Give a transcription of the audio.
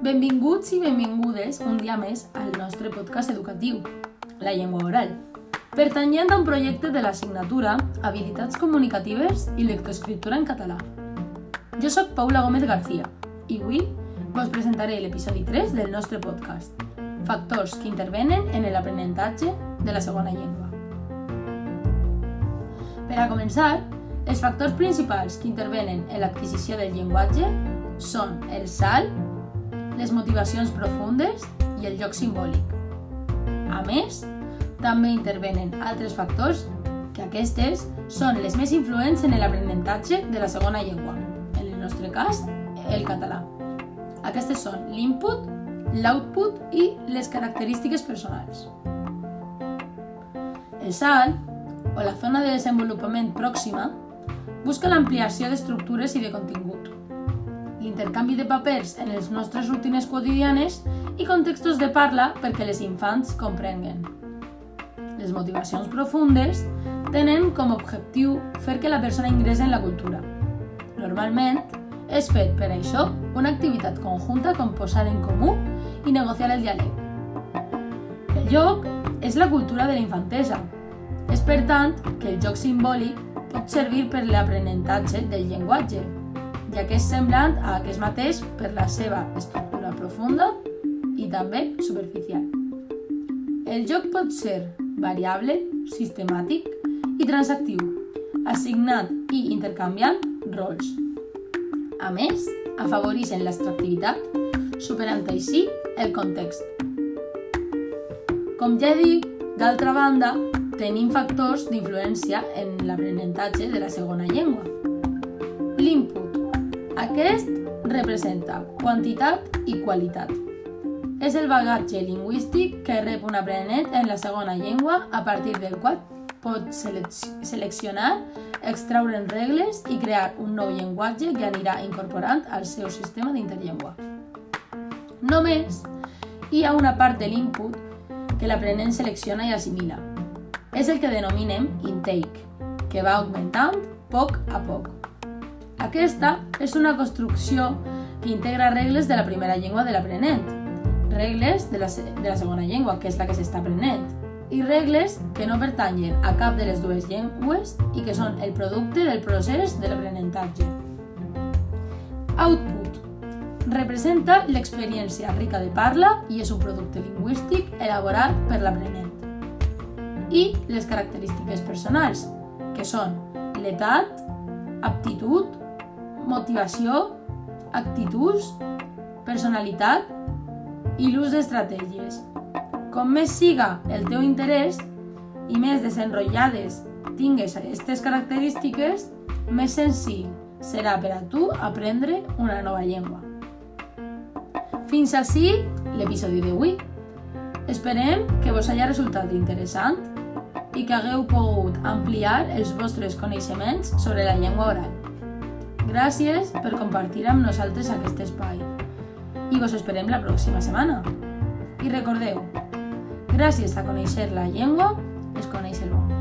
Benvinguts i benvingudes un dia més al nostre podcast educatiu, La Llengua Oral, pertanyent a un projecte de l'assignatura Habilitats Comunicatives i Lectoescriptura en Català. Jo sóc Paula Gómez García i avui vos presentaré l'episodi 3 del nostre podcast, Factors que intervenen en l'aprenentatge de la segona llengua. Per a començar, els factors principals que intervenen en l'adquisició del llenguatge són el salt, les motivacions profundes i el joc simbòlic. A més, també intervenen altres factors que aquestes són les més influents en l'aprenentatge de la segona llengua, en el nostre cas, el català. Aquestes són l'input, l'output i les característiques personals. El SAL, o la zona de desenvolupament pròxima, busca l'ampliació d'estructures i de contingut l'intercanvi de papers en les nostres rutines quotidianes i contextos de parla perquè les infants comprenguen. Les motivacions profundes tenen com a objectiu fer que la persona ingressa en la cultura. Normalment, és fet per això una activitat conjunta com posar en comú i negociar el diàleg. El joc és la cultura de la infantesa. És per tant que el joc simbòlic pot servir per l'aprenentatge del llenguatge, ja que és semblant a aquest mateix per la seva estructura profunda i també superficial. El joc pot ser variable, sistemàtic i transactiu, assignant i intercanviant rols. A més, afavoreixen l'extractivitat, superant així el context. Com ja he dit, d'altra banda, tenim factors d'influència en l'aprenentatge de la segona llengua. L'input aquest representa quantitat i qualitat. És el bagatge lingüístic que rep un aprenent en la segona llengua a partir del qual pot seleccionar, extraure regles i crear un nou llenguatge que anirà incorporant al seu sistema d'interllengua. Només hi ha una part de l'input que l'aprenent selecciona i assimila. És el que denominem intake, que va augmentant poc a poc. Aquesta és una construcció que integra regles de la primera llengua de l'aprenent, regles de la, de la segona llengua, que és la que s'està aprenent, i regles que no pertanyen a cap de les dues llengües i que són el producte del procés de l'aprenentatge. Output representa l'experiència rica de parla i és un producte lingüístic elaborat per l'aprenent. I les característiques personals, que són l'edat, aptitud, motivació, actituds, personalitat i l'ús d'estratègies. Com més siga el teu interès i més desenrotllades tingues aquestes característiques, més senzill serà per a tu aprendre una nova llengua. Fins així l'episodi d'avui. Esperem que vos hagi resultat interessant i que hagueu pogut ampliar els vostres coneixements sobre la llengua oral. Gràcies per compartir amb nosaltres aquest espai. I vos esperem la pròxima setmana. I recordeu, gràcies a conèixer la llengua, es coneix el món.